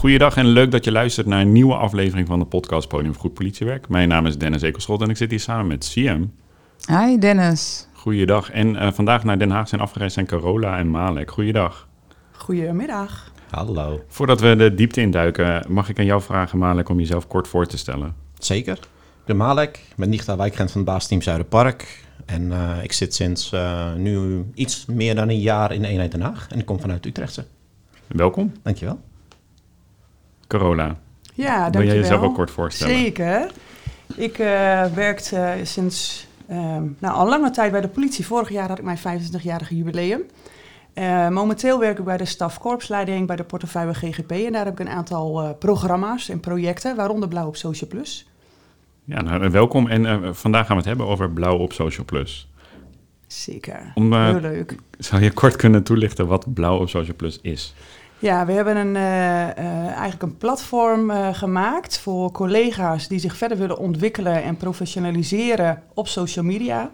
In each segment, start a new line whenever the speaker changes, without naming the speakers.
Goeiedag en leuk dat je luistert naar een nieuwe aflevering van de podcast Podium voor Goed Politiewerk. Mijn naam is Dennis Ekelschot en ik zit hier samen met CM.
Hi Dennis.
Goeiedag. En eh, vandaag naar Den Haag zijn afgereisd zijn Carola en Malek. Goeiedag.
Goedemiddag.
Hallo.
Voordat we de diepte induiken, mag ik aan jou vragen, Malek, om jezelf kort voor te stellen?
Zeker. Ik ben Malek, ik ben Nichta wijkgrens van het baasteam Zuiderpark. En eh, ik zit sinds eh, nu iets meer dan een jaar in de eenheid Den Haag. En ik kom vanuit Utrechtse.
Welkom.
Dankjewel.
Carola,
Ja,
wil
dankjewel.
jij jezelf ook kort voorstellen?
Zeker. Ik eh werkte sinds ehm, nou, al lange tijd bij de politie. Vorig jaar had ik mijn 25-jarige jubileum. Eh, momenteel werk ik bij de stafkorpsleiding bij de portefeuille GGP. En daar heb ik een aantal eh, programma's en projecten, waaronder Blauw op Social Plus.
Ja, nou, welkom. En vandaag gaan we het hebben over Blauw op Social Plus.
Zeker.
Om,
Heel leuk.
Zou je kort kunnen toelichten wat Blauw op Social Plus is?
Ja, we hebben een, eh, eh, eigenlijk een platform eh, gemaakt voor collega's die zich verder willen ontwikkelen en professionaliseren op social media.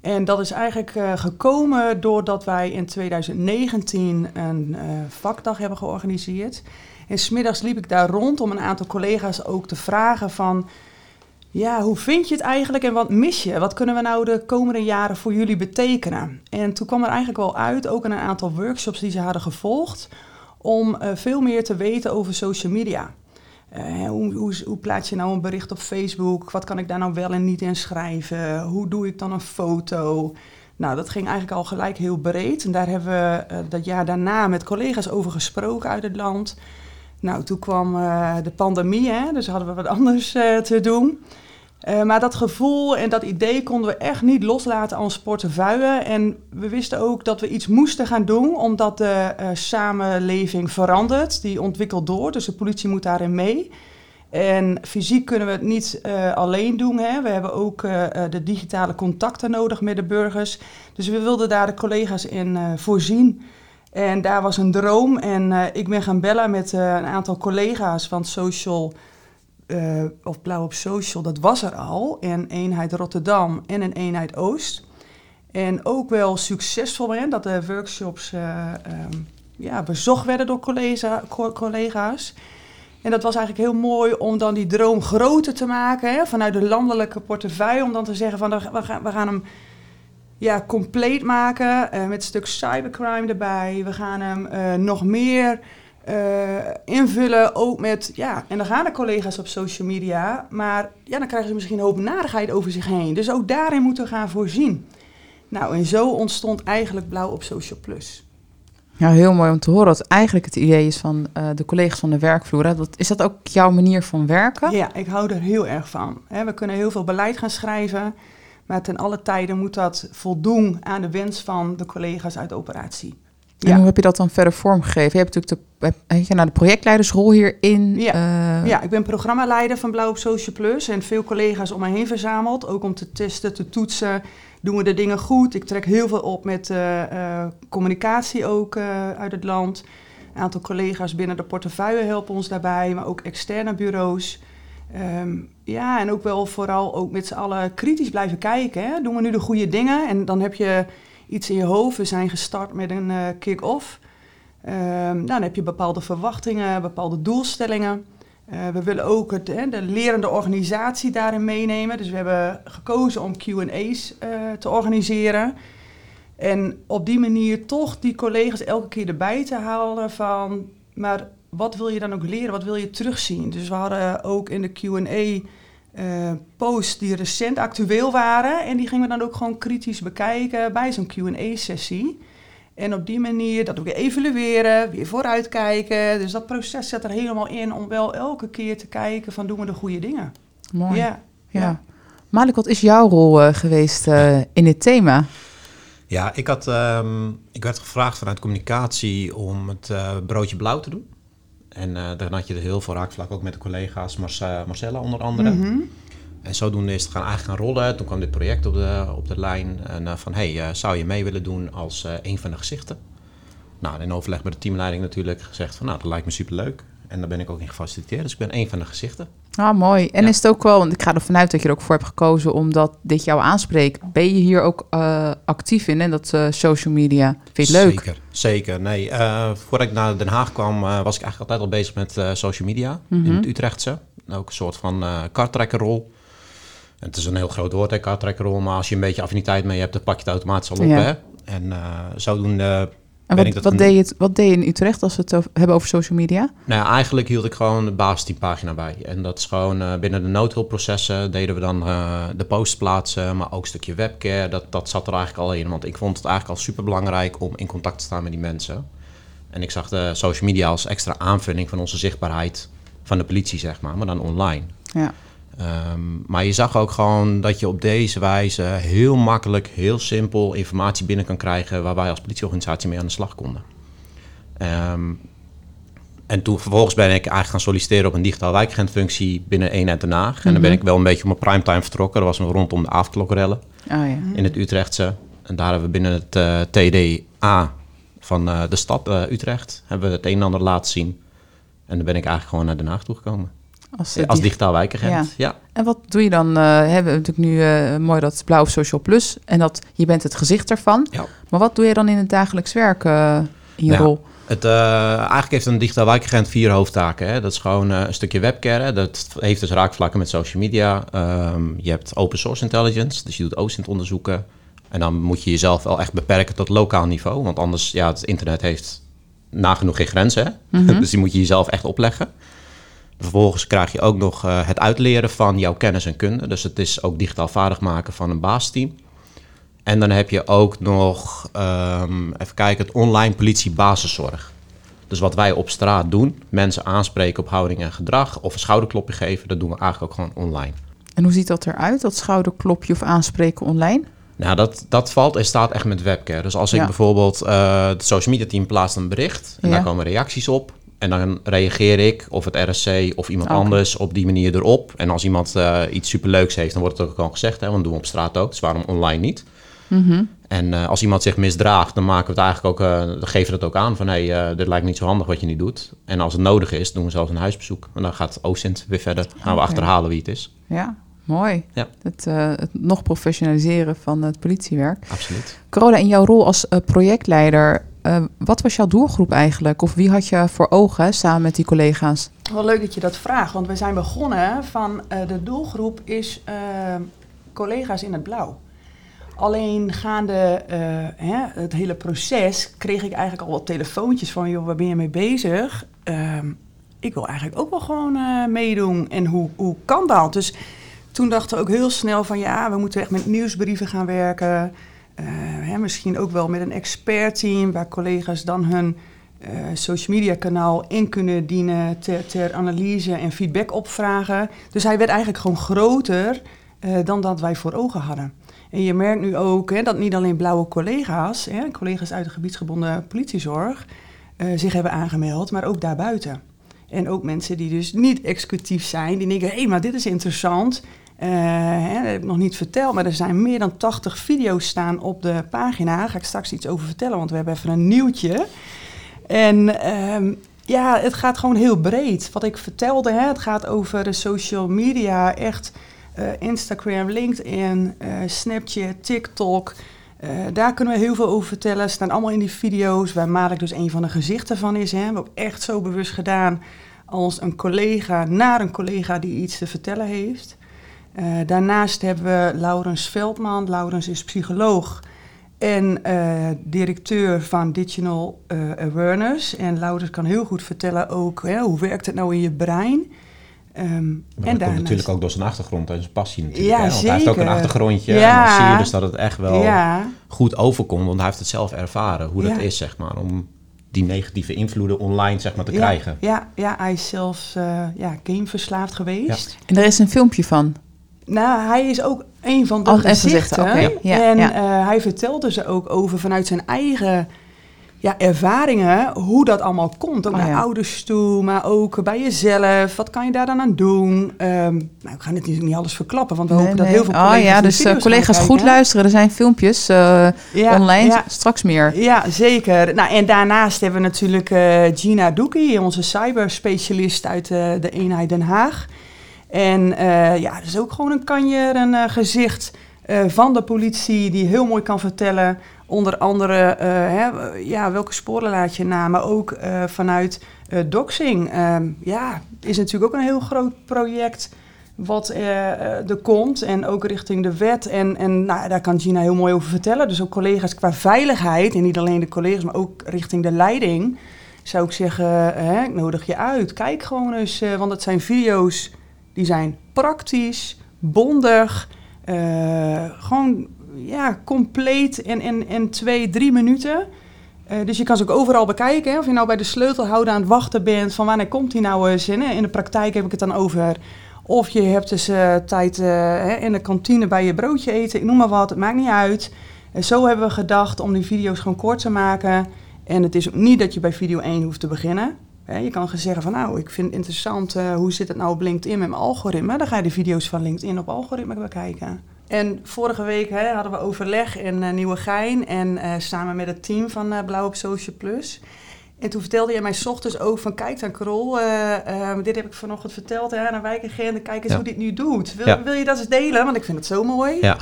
En dat is eigenlijk gekomen doordat wij in 2019 een vakdag hebben georganiseerd. En smiddags liep ik daar rond om een aantal collega's ook te vragen van... Ja, hoe vind je het eigenlijk en wat mis je? Wat kunnen we nou de komende jaren voor jullie betekenen? En toen kwam er eigenlijk wel uit, ook in een aantal workshops die ze hadden gevolgd om eh, veel meer te weten over social media. Eh, hoe, hoe, hoe plaats je nou een bericht op Facebook? Wat kan ik daar nou wel en niet in schrijven? Hoe doe ik dan een foto? Nou, dat ging eigenlijk al gelijk heel breed. En daar hebben we eh, dat jaar daarna met collega's over gesproken uit het land. Nou, toen kwam de pandemie, hè, dus hadden we wat anders te doen. Eh, maar dat gevoel en dat idee konden we echt niet loslaten als portefeuille. En we wisten ook dat we iets moesten gaan doen, omdat de eh, samenleving verandert. Die ontwikkelt door, dus de politie moet daarin mee. En fysiek kunnen we het niet eh, alleen doen. Hè. We hebben ook de digitale contacten nodig met de burgers. Dus we wilden daar de collega's in voorzien. En daar was een droom. En ik ben gaan bellen met een aantal collega's van Social eh, of Blauw op Social, dat was er al. En eenheid Rotterdam en een eenheid Oost. En ook wel succesvol hè, dat de workshops eh, ehm, ja, bezocht werden door collega, co- collega's. En dat was eigenlijk heel mooi om dan die droom groter te maken hè, vanuit de landelijke portefeuille. Om dan te zeggen van we gaan, we gaan hem ja, compleet maken eh, met een stuk cybercrime erbij. We gaan hem nog meer eh, invullen, ook met, ja, en dan gaan de collega's op social media, maar ja, dan krijgen ze misschien een hoop narigheid over zich heen. Dus ook daarin moeten we gaan voorzien. Nou, en zo ontstond eigenlijk Blauw op Social Plus.
Ja, heel mooi om te horen dat eigenlijk het idee is van eh, de collega's van de werkvloer. Hè? Dat, is dat ook jouw manier van werken?
Ja, ik hou er heel erg van. We kunnen heel veel beleid gaan schrijven, maar ten alle tijden moet dat voldoen aan de wens van de collega's uit de operatie.
En hoe heb je dat dan verder vormgegeven? Je hebt natuurlijk de, heb- je nou de projectleidersrol hierin.
Ja.
eh,
Ja, ik ben programmaleider van Blauw op Social Plus en veel collega's om mij heen verzameld. Ook om te testen, te toetsen. Doen we de dingen goed? Ik trek heel veel op met eh, eh, communicatie ook uit het land. Een aantal collega's binnen de portefeuille helpen ons daarbij, maar ook externe bureaus. Ehm, ja, en ook wel vooral ook met z'n allen kritisch blijven kijken. Hè? Doen we nu de goede dingen? En dan heb je iets in je hoofd. We zijn gestart met een eh, kick-off. Ehm, nou, dan heb je bepaalde verwachtingen, bepaalde doelstellingen. Eh, we willen ook het, hè, de lerende organisatie daarin meenemen. Dus we hebben gekozen om QA's eh te organiseren. En op die manier toch die collega's elke keer erbij te halen van... maar wat wil je dan ook leren? Wat wil je terugzien? Dus we hadden ook in de Q&A eh, posts die recent actueel waren... en die gingen we dan ook gewoon kritisch bekijken bij zo'n Q&A-sessie... En op die manier dat ook weer evalueren, weer vooruitkijken. Dus dat proces zet er helemaal in om wel elke keer te kijken van doen we de goede dingen.
Mooi. Ja.
Ja,
Malik, wat is jouw rol eh, geweest eh, in dit thema?
Ja, ik, had, ehm, ik werd gevraagd vanuit communicatie om het eh, broodje blauw te doen. En eh dan had je er heel veel raakvlak ook met de collega's, Marce- Marcella onder andere.
Mhm.
En zodoende is het gaan, eigenlijk gaan rollen. Toen kwam dit project op de, op de lijn. En eh, van, hey, eh, zou je mee willen doen als een van de gezichten? Nou, in overleg met de teamleiding natuurlijk gezegd van, nou, dat lijkt me superleuk. En daar ben ik ook in gefaciliteerd. Dus ik ben een van de gezichten.
Ah, mooi. En
Ja.
is het ook wel, want ik ga ervan uit dat je er ook voor hebt gekozen omdat dit jou aanspreekt. Ben je hier ook eh, actief in, en dat eh, social media. Vind je het leuk?
Zeker, zeker. Nee, eh, voordat ik naar Den Haag kwam, was ik eigenlijk altijd al bezig met social media in
Mhm.
het Utrechtse. Ook een soort van karttrekkerrol. En het is een heel groot woord, hè, karttrekkerrol. Maar als je een beetje affiniteit mee hebt, dan pak je het automatisch al op.
Ja.
Hè? En zodoende
En wat,
dat
wat,
een-
deed je, wat deed je in Utrecht als we het over- hebben over social media?
Nou, ja, eigenlijk hield ik gewoon de basisteampagina bij. En dat is gewoon eh, binnen de noodhulpprocessen deden we dan eh, de posts plaatsen, maar ook een stukje webcare. Dat, dat zat er eigenlijk al in, want ik vond het eigenlijk al super belangrijk om in contact te staan met die mensen. En ik zag de social media als extra aanvulling van onze zichtbaarheid van de politie, zeg maar, maar dan online.
Ja.
Ehm, maar je zag ook gewoon dat je op deze wijze heel makkelijk, heel simpel informatie binnen kan krijgen waar wij als politieorganisatie mee aan de slag konden. Ehm, en toen vervolgens ben ik eigenlijk gaan solliciteren op een digitaal wijkagentfunctie binnen eenheid Den Haag. En dan ben ik wel een beetje op mijn primetime vertrokken. Dat was nog rondom de avondklokrellen
Oh, ja.
in het Utrechtse. En daar hebben we binnen het eh, TDA van eh, de stad eh, Utrecht hebben we het een en ander laten zien. En dan ben ik eigenlijk gewoon naar Den Haag toegekomen.
Als, eh,
Als
dig-
digitaal wijkagent, ja.
En wat doe je dan? eh, hebben we natuurlijk nu eh, mooi dat Blauw Social Plus en dat je bent het gezicht ervan.
Ja.
Maar wat doe je dan in het dagelijks werk in je
Ja.
rol?
Het, eigenlijk heeft een digitaal wijkagent vier hoofdtaken. Hè. Dat is gewoon een stukje webcare. hè. Dat heeft dus raakvlakken met social media. Ehm, je hebt open source intelligence, dus je doet OSINT onderzoeken. En dan moet je jezelf wel echt beperken tot lokaal niveau. Want anders, ja, het internet heeft nagenoeg geen grenzen. Hè?
Mhm.
dus die moet je jezelf echt opleggen. Vervolgens krijg je ook nog eh, het uitleren van jouw kennis en kunde. Dus het is ook digitaal vaardig maken van een baasteam. En dan heb je ook nog, ehm, even kijken, het online politie basiszorg. Dus wat wij op straat doen, mensen aanspreken op houding en gedrag of een schouderklopje geven, dat doen we eigenlijk ook gewoon online.
En hoe ziet dat eruit, dat schouderklopje of aanspreken online?
Nou, dat, dat valt en staat echt met webcare. Dus als ik
Ja.
bijvoorbeeld uh, het social media team plaatst een bericht en
Ja.
daar komen reacties op. En dan reageer ik of het RSC of iemand anders op die manier erop. En als iemand eh, iets superleuks heeft, dan wordt het ook al gezegd. Hè, want dat doen we op straat ook. Dus waarom online niet?
Mhm.
En eh, als iemand zich misdraagt, dan maken we het eigenlijk ook, eh, dan geven we dat ook aan van hé, hey, dit lijkt niet zo handig wat je nu doet. En als het nodig is, doen we zelfs een huisbezoek. En dan gaat OSINT weer verder. Gaan we achterhalen wie het is.
Ja, mooi.
Ja.
Het, het nog professionaliseren van het politiewerk.
Absoluut.
Carola, in jouw rol als projectleider, eh, wat was jouw doelgroep eigenlijk? Of wie had je voor ogen samen met die collega's?
Wel leuk dat je dat vraagt, want we zijn begonnen van eh, de doelgroep is eh, collega's in het blauw. Alleen gaande hè, het hele proces kreeg ik eigenlijk al wat telefoontjes van, joh, waar ben je mee bezig? Ehm, ik wil eigenlijk ook wel gewoon meedoen. En hoe, hoe kan dat? Dus toen dachten we ook heel snel van, ja, we moeten echt met nieuwsbrieven gaan werken. Eh, hè, misschien ook wel met een expertteam, waar collega's dan hun eh, social media kanaal in kunnen dienen ter, ter analyse en feedback opvragen. Dus hij werd eigenlijk gewoon groter eh, dan dat wij voor ogen hadden. En je merkt nu ook hè, dat niet alleen blauwe collega's, hè, collega's uit de gebiedsgebonden politiezorg, zich hebben aangemeld, maar ook daarbuiten. En ook mensen die dus niet executief zijn, die denken, hé, hey, maar dit is interessant. Eh, hè, dat heb ik nog niet verteld, maar er zijn meer dan 80 video's staan op de pagina. Daar ga ik straks iets over vertellen, want we hebben even een nieuwtje. En ehm, ja, het gaat gewoon heel breed. Wat ik vertelde, hè, het gaat over de social media, echt eh, Instagram, LinkedIn, eh, Snapchat, TikTok. Daar kunnen we heel veel over vertellen. staan allemaal in die video's, waar Marek dus een van de gezichten van is. Hè. We hebben ook echt zo bewust gedaan als een collega naar een collega die iets te vertellen heeft. Eh, daarnaast hebben we Laurens Veldman. Laurens is psycholoog en eh, directeur van Digital eh, Awareness. En Laurens kan heel goed vertellen ook hè, hoe werkt het nou in je brein. Ehm,
Maar
en
dat komt natuurlijk ook door zijn achtergrond en zijn passie natuurlijk.
Ja,
hè? Want hij heeft ook een achtergrondje.
Ja.
En dan zie je dus dat het echt wel
Ja,
goed overkomt. Want hij heeft het zelf ervaren, hoe dat is, zeg maar. Om die negatieve invloeden online, zeg maar, te
ja,
krijgen.
Ja, ja, hij is zelfs eh, ja, gameverslaafd geweest.
En er is een filmpje van.
Nou, hij is ook een van de
Oh,
gezichten.
Ja,
en
ja.
eh, hij vertelde ze ook over vanuit zijn eigen ja, ervaringen, hoe dat allemaal komt. Ook
Oh,
naar
ja.
ouders toe, maar ook bij jezelf. Wat kan je daar dan aan doen? Ehm, nou, ik ga natuurlijk niet alles verklappen, want we
Nee,
hopen dat heel veel collega's
Oh ja, dus eh,
gaan
collega's goed luisteren. Er zijn filmpjes eh,
Ja,
online.
ja.
Straks meer.
Ja, zeker. Nou, en daarnaast hebben we natuurlijk Gina Doekie, onze cyberspecialist uit de eenheid Den Haag. En eh, ja, is ook gewoon een kanjer, een eh, gezicht eh, van de politie die heel mooi kan vertellen, onder andere hè, ja, welke sporen laat je na, maar ook vanuit doxing. Ehm, ja, is natuurlijk ook een heel groot project wat er komt en ook richting de wet. En, en nou, daar kan Gina heel mooi over vertellen. Dus ook collega's qua veiligheid, en niet alleen de collega's, maar ook richting de leiding zou ik zeggen, hè, ik nodig je uit. Kijk gewoon eens, uh, want het zijn video's die zijn praktisch, bondig, uh, gewoon ja, compleet in, in, in twee, drie minuten. Uh, dus je kan ze ook overal bekijken. Hè? Of je nou bij de sleutelhouder aan het wachten bent van wanneer komt die nou eens in. In de praktijk heb ik het dan over. Of je hebt dus tijd in de kantine bij je broodje eten. Ik noem maar wat, het maakt niet uit. zo hebben we gedacht om die video's gewoon kort te maken. En het is ook niet dat je bij video 1 hoeft te beginnen. Je kan zeggen van nou, ik vind het interessant, uh, hoe zit het nou op LinkedIn met mijn algoritme? Dan ga je de video's van LinkedIn op algoritme bekijken. En vorige week hè, hadden we overleg in uh, Nieuwegein en uh, samen met het team van Blauw op Social Plus. En toen vertelde je mij s ochtends ook van, kijk dan Krol, uh, dit heb ik vanochtend verteld hè, aan een wijkagent. Kijk eens hoe dit nu doet. Wil, wil je dat eens delen? Want ik vind het zo mooi.
Ja.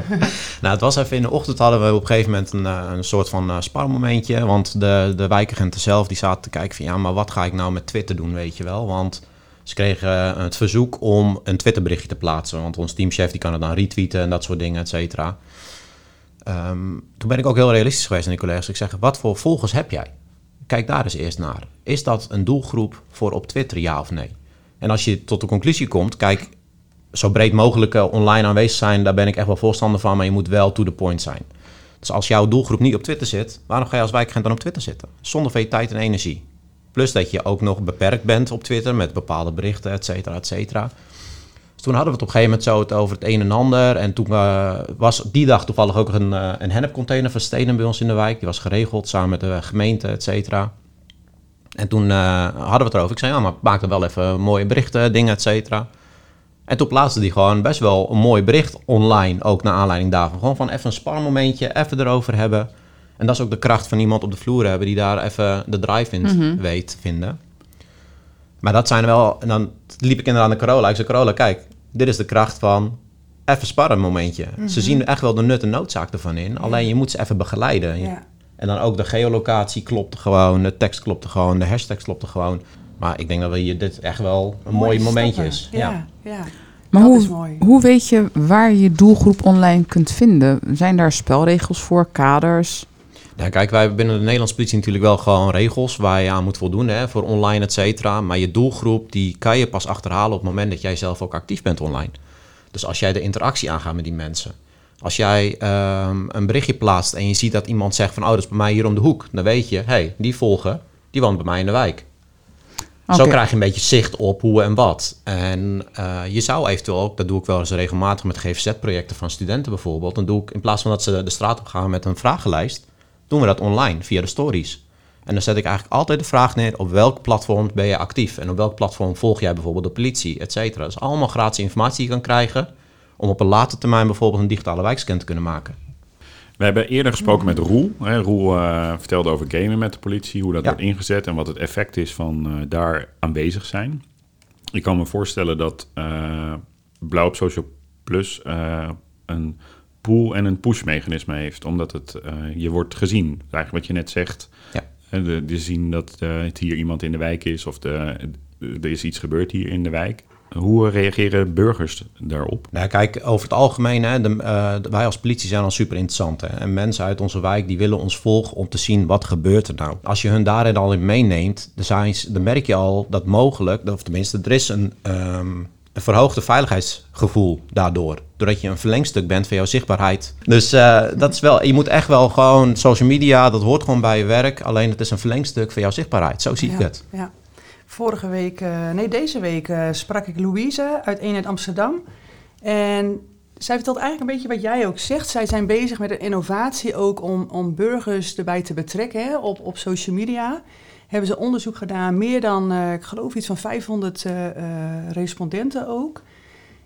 nou, het was even in de ochtend hadden we op een gegeven moment een, eh, een soort van uh, sparmomentje. Want de, de wijkagenten zelf, die zaten te kijken van, ja, maar wat ga ik nou met Twitter doen, weet je wel? Want ze kregen het verzoek om een Twitterberichtje te plaatsen. Want ons teamchef die kan het dan retweeten en dat soort dingen, et cetera. Ehm, toen ben ik ook heel realistisch geweest aan die collega's. Ik zeg, wat voor volgers heb jij? Kijk daar eens eerst naar. Is dat een doelgroep voor op Twitter, ja of nee? En als je tot de conclusie komt, kijk, zo breed mogelijk eh, online aanwezig zijn, daar ben ik echt wel voorstander van, maar je moet wel to the point zijn. Dus als jouw doelgroep niet op Twitter zit, waarom ga je als wijkagent dan op Twitter zitten? Zonder veel tijd en energie. Plus dat je ook nog beperkt bent op Twitter met bepaalde berichten, et cetera, et cetera. Dus toen hadden we het op een gegeven moment zo over het een en ander. En toen uh, was die dag toevallig ook een, uh, een hennepcontainer van stenen bij ons in de wijk. Die was geregeld samen met de gemeente, et cetera. En toen uh, hadden we het erover. Ik zei, ja, maar maak er wel even mooie berichten, dingen, et cetera. En toen plaatste die gewoon best wel een mooi bericht online, ook naar aanleiding daarvan. Gewoon van even een sparmomentje, even erover hebben. En dat is ook de kracht van iemand op de vloer hebben die daar even de drive in mm weet vinden. Maar dat zijn wel, en dan liep ik inderdaad aan de Corolla. Ik zei, Corolla, kijk, dit is de kracht van even sparren een momentje. Ze mhm. zien echt wel de nut en noodzaak ervan in. Alleen je moet ze even begeleiden. Ja. En dan ook de geolocatie klopte gewoon, de tekst klopte gewoon, de hashtags klopte gewoon. Maar ik denk dat we hier dit echt wel een mooi momentje is.
Ja, ja.
Maar hoe, hoe weet je waar je doelgroep online kunt vinden? Zijn daar spelregels voor, kaders?
Ja, kijk, wij hebben binnen de Nederlandse politie natuurlijk wel gewoon regels waar je aan moet voldoen hè, voor online, et cetera. Maar je doelgroep, die kan je pas achterhalen op het moment dat jij zelf ook actief bent online. Dus als jij de interactie aangaat met die mensen. Als jij ehm, een berichtje plaatst en je ziet dat iemand zegt van... oh, dat is bij mij hier om de hoek. Dan weet je, hé, hey, die volgen, die woont bij mij in de wijk. Zo krijg je een beetje zicht op hoe en wat. En uh, je zou eventueel ook, dat doe ik wel eens regelmatig met GVZ-projecten van studenten bijvoorbeeld. Dan doe ik in plaats van dat ze de straat op gaan met een vragenlijst doen we dat online via de stories. En dan zet ik eigenlijk altijd de vraag neer op welk platform ben je actief en op welk platform volg jij bijvoorbeeld de politie, et cetera. Dat is allemaal gratis informatie die je kan krijgen om op een later termijn bijvoorbeeld een digitale wijkscan te kunnen maken.
We hebben eerder gesproken met Roel. Roel uh, vertelde over gamen met de politie, hoe dat wordt ingezet en wat het effect is van uh, daar aanwezig zijn. Ik kan me voorstellen dat uh, Blauw op Social Plus een pull- en een push-mechanisme heeft. Omdat het, uh, je wordt gezien. Eigenlijk wat je net zegt. Ja. De, de zien dat uh, het hier iemand in de wijk is of de, er is iets gebeurd hier in de wijk. Hoe reageren burgers daarop?
Nou, kijk, over het algemeen, hè, de, wij als politie zijn al super interessant. Hè, en mensen uit onze wijk die willen ons volgen om te zien wat gebeurt er nou. Als je hun daarin al in meeneemt, dan, zijn, dan merk je al dat mogelijk, of tenminste, er is een, um, een verhoogde veiligheidsgevoel daardoor. Doordat je een verlengstuk bent van jouw zichtbaarheid. Dus uh, dat is wel, je moet echt wel gewoon social media, dat hoort gewoon bij je werk. Alleen het is een verlengstuk van jouw zichtbaarheid. Zo zie ik het.
Ja. Vorige week, uh, nee, deze week uh, sprak ik Louise uit Eenheid Amsterdam. En zij vertelt eigenlijk een beetje wat jij ook zegt. Zij zijn bezig met een innovatie ook om, om burgers erbij te betrekken hè, op, op social media hebben ze onderzoek gedaan. Meer dan, uh, ik geloof iets van 500 uh, uh, respondenten ook.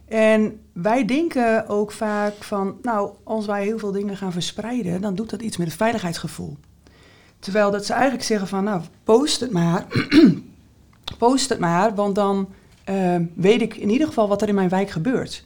En wij denken ook vaak van, nou, als wij heel veel dingen gaan verspreiden, dan doet dat iets met het veiligheidsgevoel. Terwijl dat ze eigenlijk zeggen van, nou, post het maar. post het maar, want dan weet ik in ieder geval wat er in mijn wijk gebeurt.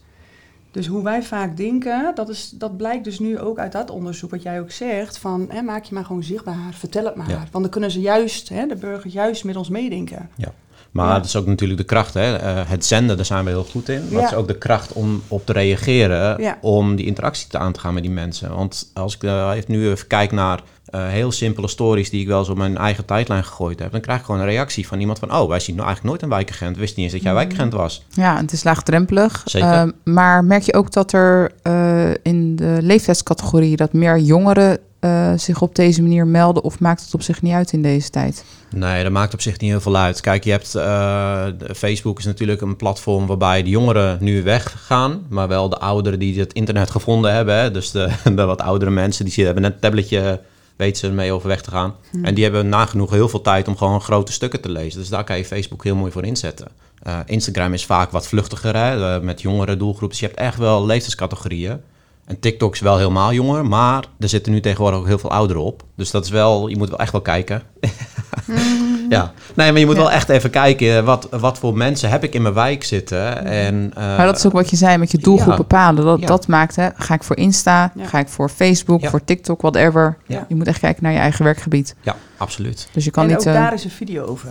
Dus hoe wij vaak denken, dat, is, dat blijkt dus nu ook uit dat onderzoek wat jij ook zegt. Van hè, maak je maar gewoon zichtbaar, vertel het maar.
Ja.
Want dan kunnen ze juist, hè, de burgers juist met ons meedenken.
Ja. Maar
Ja.
dat is ook natuurlijk de kracht. Hè? Eh, het zenden, daar zijn we heel goed in. Maar
Ja.
het is ook de kracht om op te reageren.
Ja.
Om die interactie te aan te gaan met die mensen. Want als ik even nu even kijk naar eh, heel simpele stories die ik wel eens op mijn eigen tijdlijn gegooid heb. Dan krijg ik gewoon een reactie van iemand van... Oh, wij zien nou eigenlijk nooit een wijkagent. Wist niet eens dat jij wijkagent was.
Ja, het is laagdrempelig.
Zeker.
Ehm, maar merk je ook dat er eh, in de leeftijdscategorie dat meer jongeren eh, zich op deze manier melden of maakt het op zich niet uit in deze tijd?
Nee, dat maakt op zich niet heel veel uit. Kijk, je hebt Facebook is natuurlijk een platform waarbij de jongeren nu weggaan, maar wel de ouderen die het internet gevonden hebben. Hè? Dus de, de wat oudere mensen die hebben net een tabletje, weten ze ermee over weg te gaan. En die hebben nagenoeg heel veel tijd om gewoon grote stukken te lezen. Dus daar kan je Facebook heel mooi voor inzetten. Eh, Instagram is vaak wat vluchtiger hè? eh, met jongere doelgroepen. Dus je hebt echt wel leeftijdscategorieën. En TikTok is wel helemaal jonger, maar er zitten nu tegenwoordig ook heel veel ouderen op. Dus dat is wel, je moet wel echt wel kijken. Ja, nee, maar je moet
Ja.
wel echt even kijken wat, wat voor mensen heb ik in mijn wijk zitten. En, eh,
maar dat is ook wat je zei met je doelgroep
ja.
bepalen. Dat,
Ja.
dat maakt, hè, ga ik voor Insta,
Ja.
ga ik voor Facebook,
Ja.
voor TikTok, whatever.
Ja.
Je moet echt kijken naar je eigen werkgebied.
Ja, absoluut.
Dus je kan
en
niet...
ook
eh,
daar is een video over.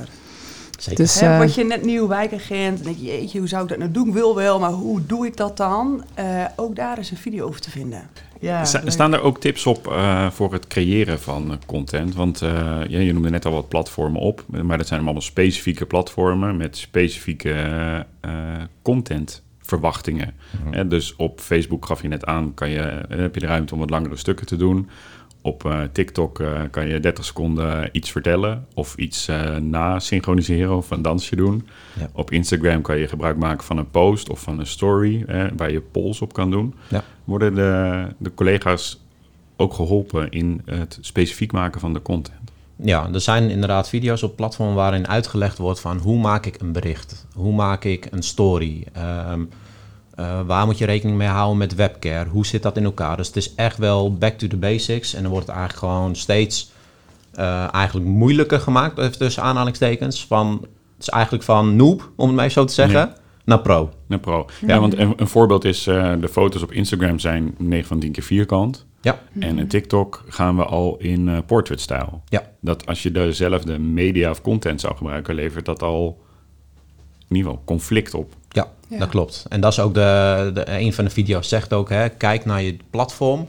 Zeker.
dus,
Hè,
eh,
word je net nieuw wijkagent, dan denk je, jeetje, hoe zou ik dat nou doen? Ik wil wel, maar hoe doe ik dat dan? Eh, ook daar is een video over te vinden. Ja,
Sta-
leuk.
staan er ook tips op eh, voor het creëren van content? Want eh, ja, je noemde net al wat platformen op, maar dat zijn allemaal specifieke platformen met specifieke eh, eh, contentverwachtingen. Hè, dus op Facebook gaf je net aan, kan je, heb je de ruimte om wat langere stukken te doen. Op eh, TikTok eh, kan je 30 seconden iets vertellen of iets eh na-synchroniseren of een dansje doen.
Ja.
Op Instagram kan je gebruik maken van een post of van een story waar je polls op kan doen.
Ja.
Worden de, de collega's ook geholpen in het specifiek maken van de content?
Ja, er zijn inderdaad video's op platform waarin uitgelegd wordt van hoe maak ik een bericht? Hoe maak ik een story? Ehm, eh, waar moet je rekening mee houden met webcare? Hoe zit dat in elkaar? Dus het is echt wel back to the basics. En dan wordt het eigenlijk gewoon steeds eh, eigenlijk moeilijker gemaakt, even tussen aanhalingstekens. Van, het is eigenlijk van noob, om het maar even zo te zeggen,
Ja.
naar pro.
Een pro. Ja, want een, een voorbeeld is, eh, de foto's op Instagram zijn 9 van 10 keer vierkant.
Ja,
En in TikTok gaan we al in eh portrait-stijl.
ja.
Dat als je dezelfde media of content zou gebruiken, levert dat al in ieder geval conflict op.
Ja,
Ja.
dat klopt. En dat is ook de, de, een van de video's zegt ook, hè, kijk naar je platform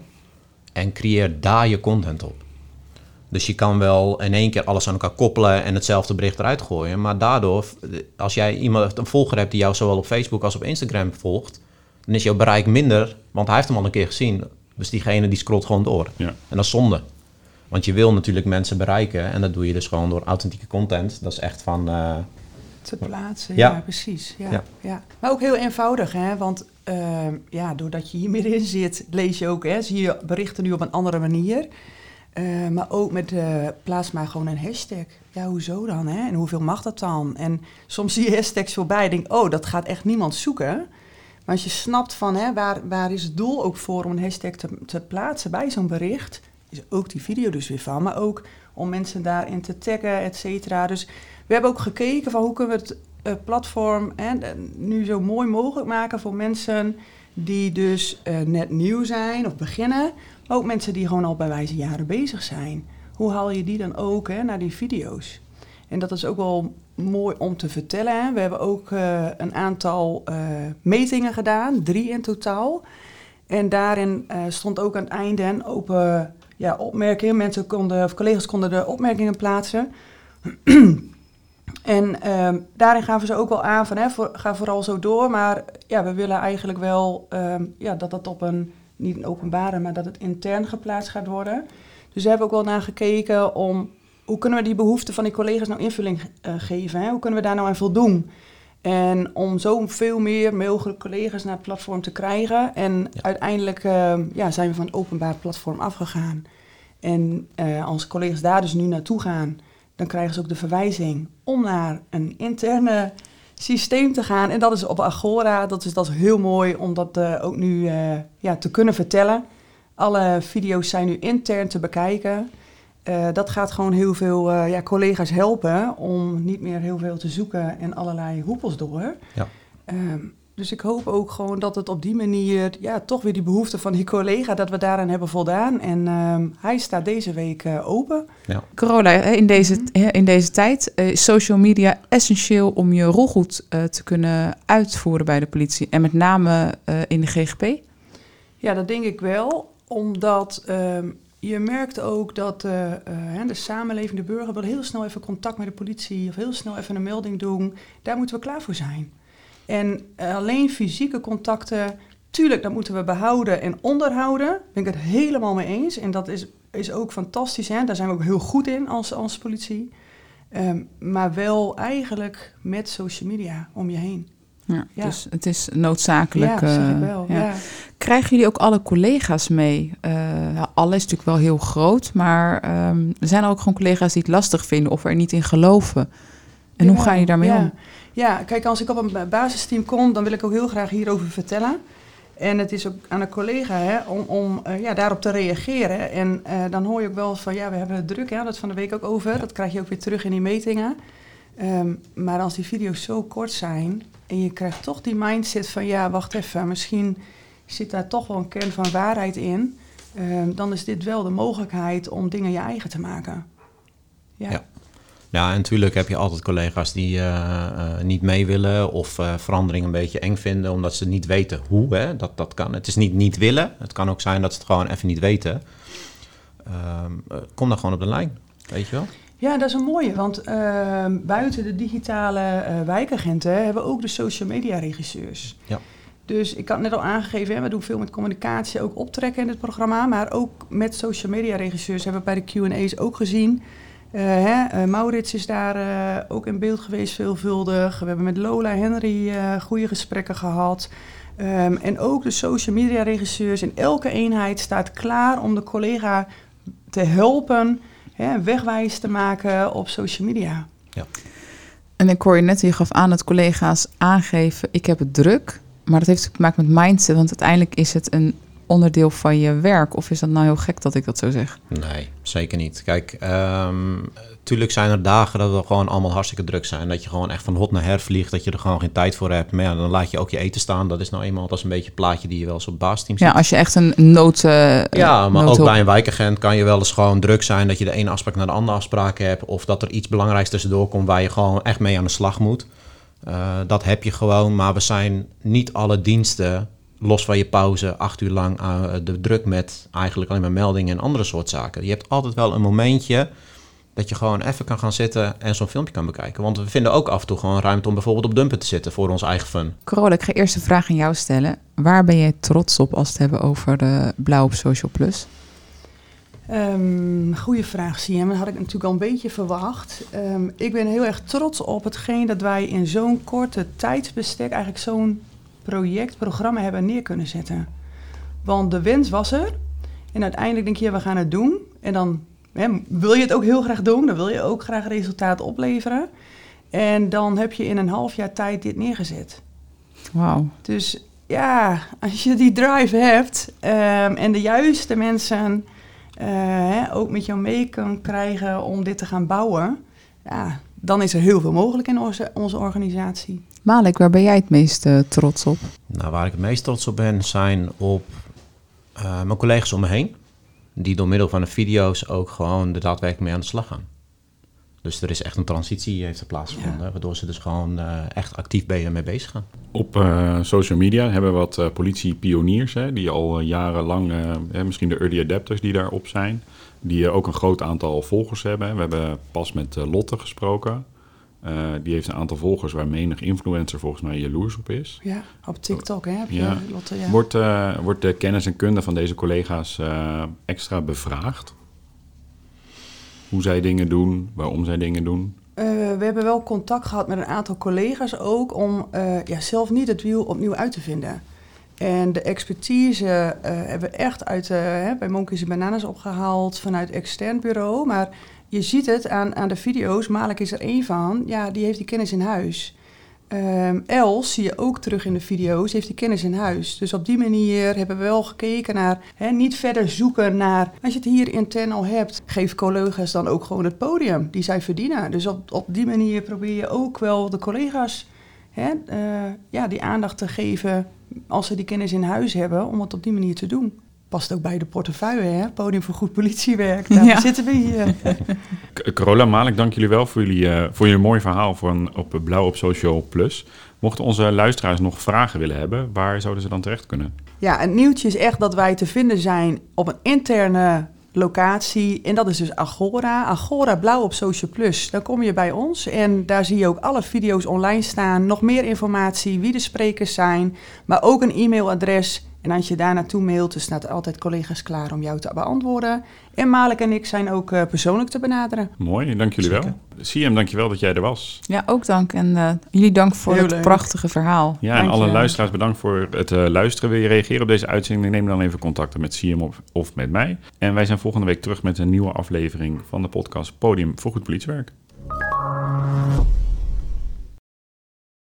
en creëer daar je content op. Dus je kan wel in één keer alles aan elkaar koppelen en hetzelfde bericht eruit gooien. Maar daardoor, als jij iemand, een volger hebt die jou zowel op Facebook als op Instagram volgt, dan is jouw bereik minder, want hij heeft hem al een keer gezien. Dus diegene die scrolt gewoon door.
Ja.
En dat is zonde. Want je wil natuurlijk mensen bereiken en dat doe je dus gewoon door authentieke content. Dat is echt van, eh,
te plaatsen.
Ja.
Ja, precies. Ja,
Ja.
Maar ook heel eenvoudig, hè? Want ehm, ja, doordat je hier meer in zit, lees je ook, hè? Zie je berichten nu op een andere manier. Eh, maar ook met eh, plaats maar gewoon een hashtag. Ja, hoezo dan? Hè? En hoeveel mag dat dan? En soms zie je hashtags voorbij en denk, oh, dat gaat echt niemand zoeken. Maar als je snapt van hè, waar, waar is het doel ook voor om een hashtag te, te plaatsen bij zo'n bericht, is ook die video dus weer van. Maar ook om mensen daarin te taggen, et cetera. Dus we hebben ook gekeken van hoe kunnen we het eh, platform hè, nu zo mooi mogelijk maken voor mensen die dus eh, net nieuw zijn of beginnen. Maar ook mensen die gewoon al bij wijze jaren bezig zijn. Hoe haal je die dan ook hè, naar die video's? En dat is ook wel mooi om te vertellen. We hebben ook eh, een aantal metingen gedaan, drie in totaal. En daarin stond ook aan het einde een open ja. Mensen konden, of collega's konden de opmerkingen plaatsen. en ehm, daarin gaven ze ook wel aan van, hè, voor, ga vooral zo door. Maar ja, we willen eigenlijk wel ehm, ja, dat dat op een, niet een openbare, maar dat het intern geplaatst gaat worden. Dus we hebben ook wel naar gekeken om, hoe kunnen we die behoeften van die collega's nou invulling eh, geven? Hè? Hoe kunnen we daar nou aan voldoen? En om zo veel meer mogelijk collega's naar het platform te krijgen. En uiteindelijk eh, ja, zijn we van het openbaar platform afgegaan. En eh, als collega's daar dus nu naartoe gaan, dan krijgen ze ook de verwijzing om naar een interne systeem te gaan. En dat is op Agora. Dat is, dat is heel mooi om dat eh, ook nu eh, ja, te kunnen vertellen. Alle video's zijn nu intern te bekijken. Eh, dat gaat gewoon heel veel ja, collega's helpen om niet meer heel veel te zoeken en allerlei hoepels door.
Ja.
Ehm, Dus ik hoop ook gewoon dat het op die manier, ja, toch weer die behoefte van die collega, dat we daaraan hebben voldaan. En ehm, hij staat deze week uh, open.
Ja. Corolla, in deze, mhm. in deze tijd uh, is social media essentieel om je rol goed uh, te kunnen uitvoeren bij de politie. En met name in de GGP?
Ja, dat denk ik wel. Omdat ehm, je merkt ook dat de samenleving, de burger, wil heel snel even contact met de politie of heel snel even een melding doen. Daar moeten we klaar voor zijn. En eh, alleen fysieke contacten, tuurlijk, dat moeten we behouden en onderhouden. Daar ben ik het helemaal mee eens. En dat is, is ook fantastisch. Hè? Daar zijn we ook heel goed in als, als politie. Um, maar wel eigenlijk met social media om je heen.
Ja, ja. Dus het is noodzakelijk.
Ja, zeg ik eh, wel. Ja.
Krijgen jullie ook alle collega's mee? Uh, alle is natuurlijk wel heel groot, maar um, er zijn ook gewoon collega's die het lastig vinden of er niet in geloven. En hoe ga je daarmee om?
Ja, kijk, als ik op een basisteam kom, dan wil ik ook heel graag hierover vertellen. En het is ook aan een collega hè, om, om uh, ja, daarop te reageren. En uh, dan hoor je ook wel van, ja, we hebben het druk, hè, dat van de week ook over. Dat krijg je ook weer terug in die metingen. Um, maar als die video's zo kort zijn en je krijgt toch die mindset van, ja, wacht even, misschien zit daar toch wel een kern van waarheid in. Um, dan is dit wel de mogelijkheid om dingen je eigen te maken.
ja. ja. Ja, en natuurlijk heb je altijd collega's die uh, uh, niet mee willen of uh, verandering een beetje eng vinden, omdat ze niet weten hoe. Hè? Dat, dat kan. Het is niet niet willen. Het kan ook zijn dat ze het gewoon even niet weten. Ehm, kom dan gewoon op de lijn, weet je wel.
Ja, dat is een mooie, want ehm, buiten de digitale wijkagenten hebben we ook de social media regisseurs. Ja. Dus ik had net al aangegeven, hè, we doen veel met communicatie, ook optrekken in het programma, maar ook met social media regisseurs hebben we bij de Q&A's ook gezien uh, hè, uh, Maurits is daar uh, ook in beeld geweest veelvuldig. We hebben met Lola Henry goede gesprekken gehad. Um, en ook de social media regisseurs in elke eenheid staat klaar om de collega te helpen, hè, wegwijs te maken op social media. Ja.
En ik hoor je net, je gaf aan dat collega's aangeven, ik heb het druk. Maar dat heeft te maken met mindset, want uiteindelijk is het een onderdeel van je werk? Of is dat nou heel gek dat ik dat zo zeg?
Nee, zeker niet. Kijk, um, tuurlijk zijn er dagen dat we gewoon allemaal hartstikke druk zijn. Dat je gewoon echt van hot naar her vliegt, dat je er gewoon geen tijd voor hebt. Maar ja, dan laat je ook je eten staan. Dat is nou eenmaal, dat is een beetje plaatje die je wel eens op baasteam ziet.
Ja, als je echt een nood... Uh,
ja, maar ook bij een wijkagent kan je wel eens gewoon druk zijn... dat je de ene afspraak naar de andere afspraak hebt... of dat er iets belangrijks tussendoor komt waar je gewoon echt mee aan de slag moet. Uh, dat heb je gewoon, maar we zijn niet alle diensten los van je pauze, acht uur lang uh, de druk met eigenlijk alleen maar meldingen en andere soort zaken. Je hebt altijd wel een momentje dat je gewoon even kan gaan zitten en zo'n filmpje kan bekijken. Want we vinden ook af en toe gewoon ruimte om bijvoorbeeld op dumpen te zitten voor ons eigen fun.
Corolla, ik ga eerst een vraag aan jou stellen. Waar ben jij trots op als we het hebben over de Blauw op Social Plus?
Um, goeie vraag, Siem. Dat had ik natuurlijk al een beetje verwacht. Um, ik ben heel erg trots op hetgeen dat wij in zo'n korte tijdsbestek eigenlijk zo'n project, programma hebben neer kunnen zetten. Want de wens was er. En uiteindelijk denk je, we gaan het doen. En dan hè, wil je het ook heel graag doen. Dan wil je ook graag resultaat opleveren. En dan heb je in een half jaar tijd dit neergezet.
Wauw.
Dus ja, als je die drive hebt um, en de juiste mensen uh, hè, ook met jou mee kan krijgen om dit te gaan bouwen, ja, dan is er heel veel mogelijk in onze, onze organisatie.
Waar ben jij het meest uh, trots op?
Nou, waar ik het meest trots op ben, zijn op uh, mijn collega's om me heen. Die door middel van de video's ook gewoon er daadwerkelijk mee aan de slag gaan. Dus er is echt een transitie heeft er plaatsgevonden, ja. waardoor ze dus gewoon uh, echt actief mee bezig gaan.
Op uh, social media hebben we wat uh, politiepioniers, hè, die al jarenlang, misschien de early adapters die daarop zijn, die ook een groot aantal volgers hebben. We hebben pas met Lotte gesproken. Uh, die heeft een aantal volgers waar menig influencer volgens mij jaloers op is.
Ja, op TikTok hè, heb je
ja.
Lotte. Ja.
Wordt, uh, wordt de kennis en kunde van deze collega's uh, extra bevraagd? Hoe zij dingen doen, waarom zij dingen doen?
we hebben wel contact gehad met een aantal collega's ook... om ja, zelf niet het wiel opnieuw uit te vinden. En de expertise hebben we echt uit, bij Monkeys en Bananas opgehaald... vanuit extern bureau, maar je ziet het aan, aan de video's. Malik is er één van. Ja, die heeft die kennis in huis. Um, Els zie je ook terug in de video's, heeft die kennis in huis. Dus op die manier hebben we wel gekeken naar, niet verder zoeken naar, als je het hier intern al hebt, geef collega's dan ook gewoon het podium die zij verdienen. Dus op, op die manier probeer je ook wel de collega's uh, ja, die aandacht te geven als ze die kennis in huis hebben, om het op die manier te doen. Past ook bij de portefeuille, hè? Podium voor goed politiewerk. Daar ja. zitten we hier.
Carola, Malik, dank jullie wel voor jullie, uh, voor jullie mooi verhaal voor een, op Blauw op Social Plus. Mochten onze luisteraars nog vragen willen hebben, waar zouden ze dan terecht kunnen?
Ja, het nieuwtje is echt dat wij te vinden zijn op een interne locatie. En dat is dus Agora. Agora Blauw op Social Plus. Dan kom je bij ons en daar zie je ook alle video's online staan. Nog meer informatie, wie de sprekers zijn, maar ook een e-mailadres en als je daar naartoe mailt, dan staat er altijd collega's klaar om jou te beantwoorden. En Malik en ik zijn ook uh, persoonlijk te benaderen.
Mooi, dank jullie wel. CM, dank je wel dat jij er was.
Ja, ook dank. En uh, jullie dank voor Heel het leuk. prachtige verhaal.
Ja, en alle luisteraars bedankt voor het uh, luisteren. Wil je reageren op deze uitzending? Neem dan even contact met CM of, of met mij. En wij zijn volgende week terug met een nieuwe aflevering van de podcast Podium voor Goed Politiewerk.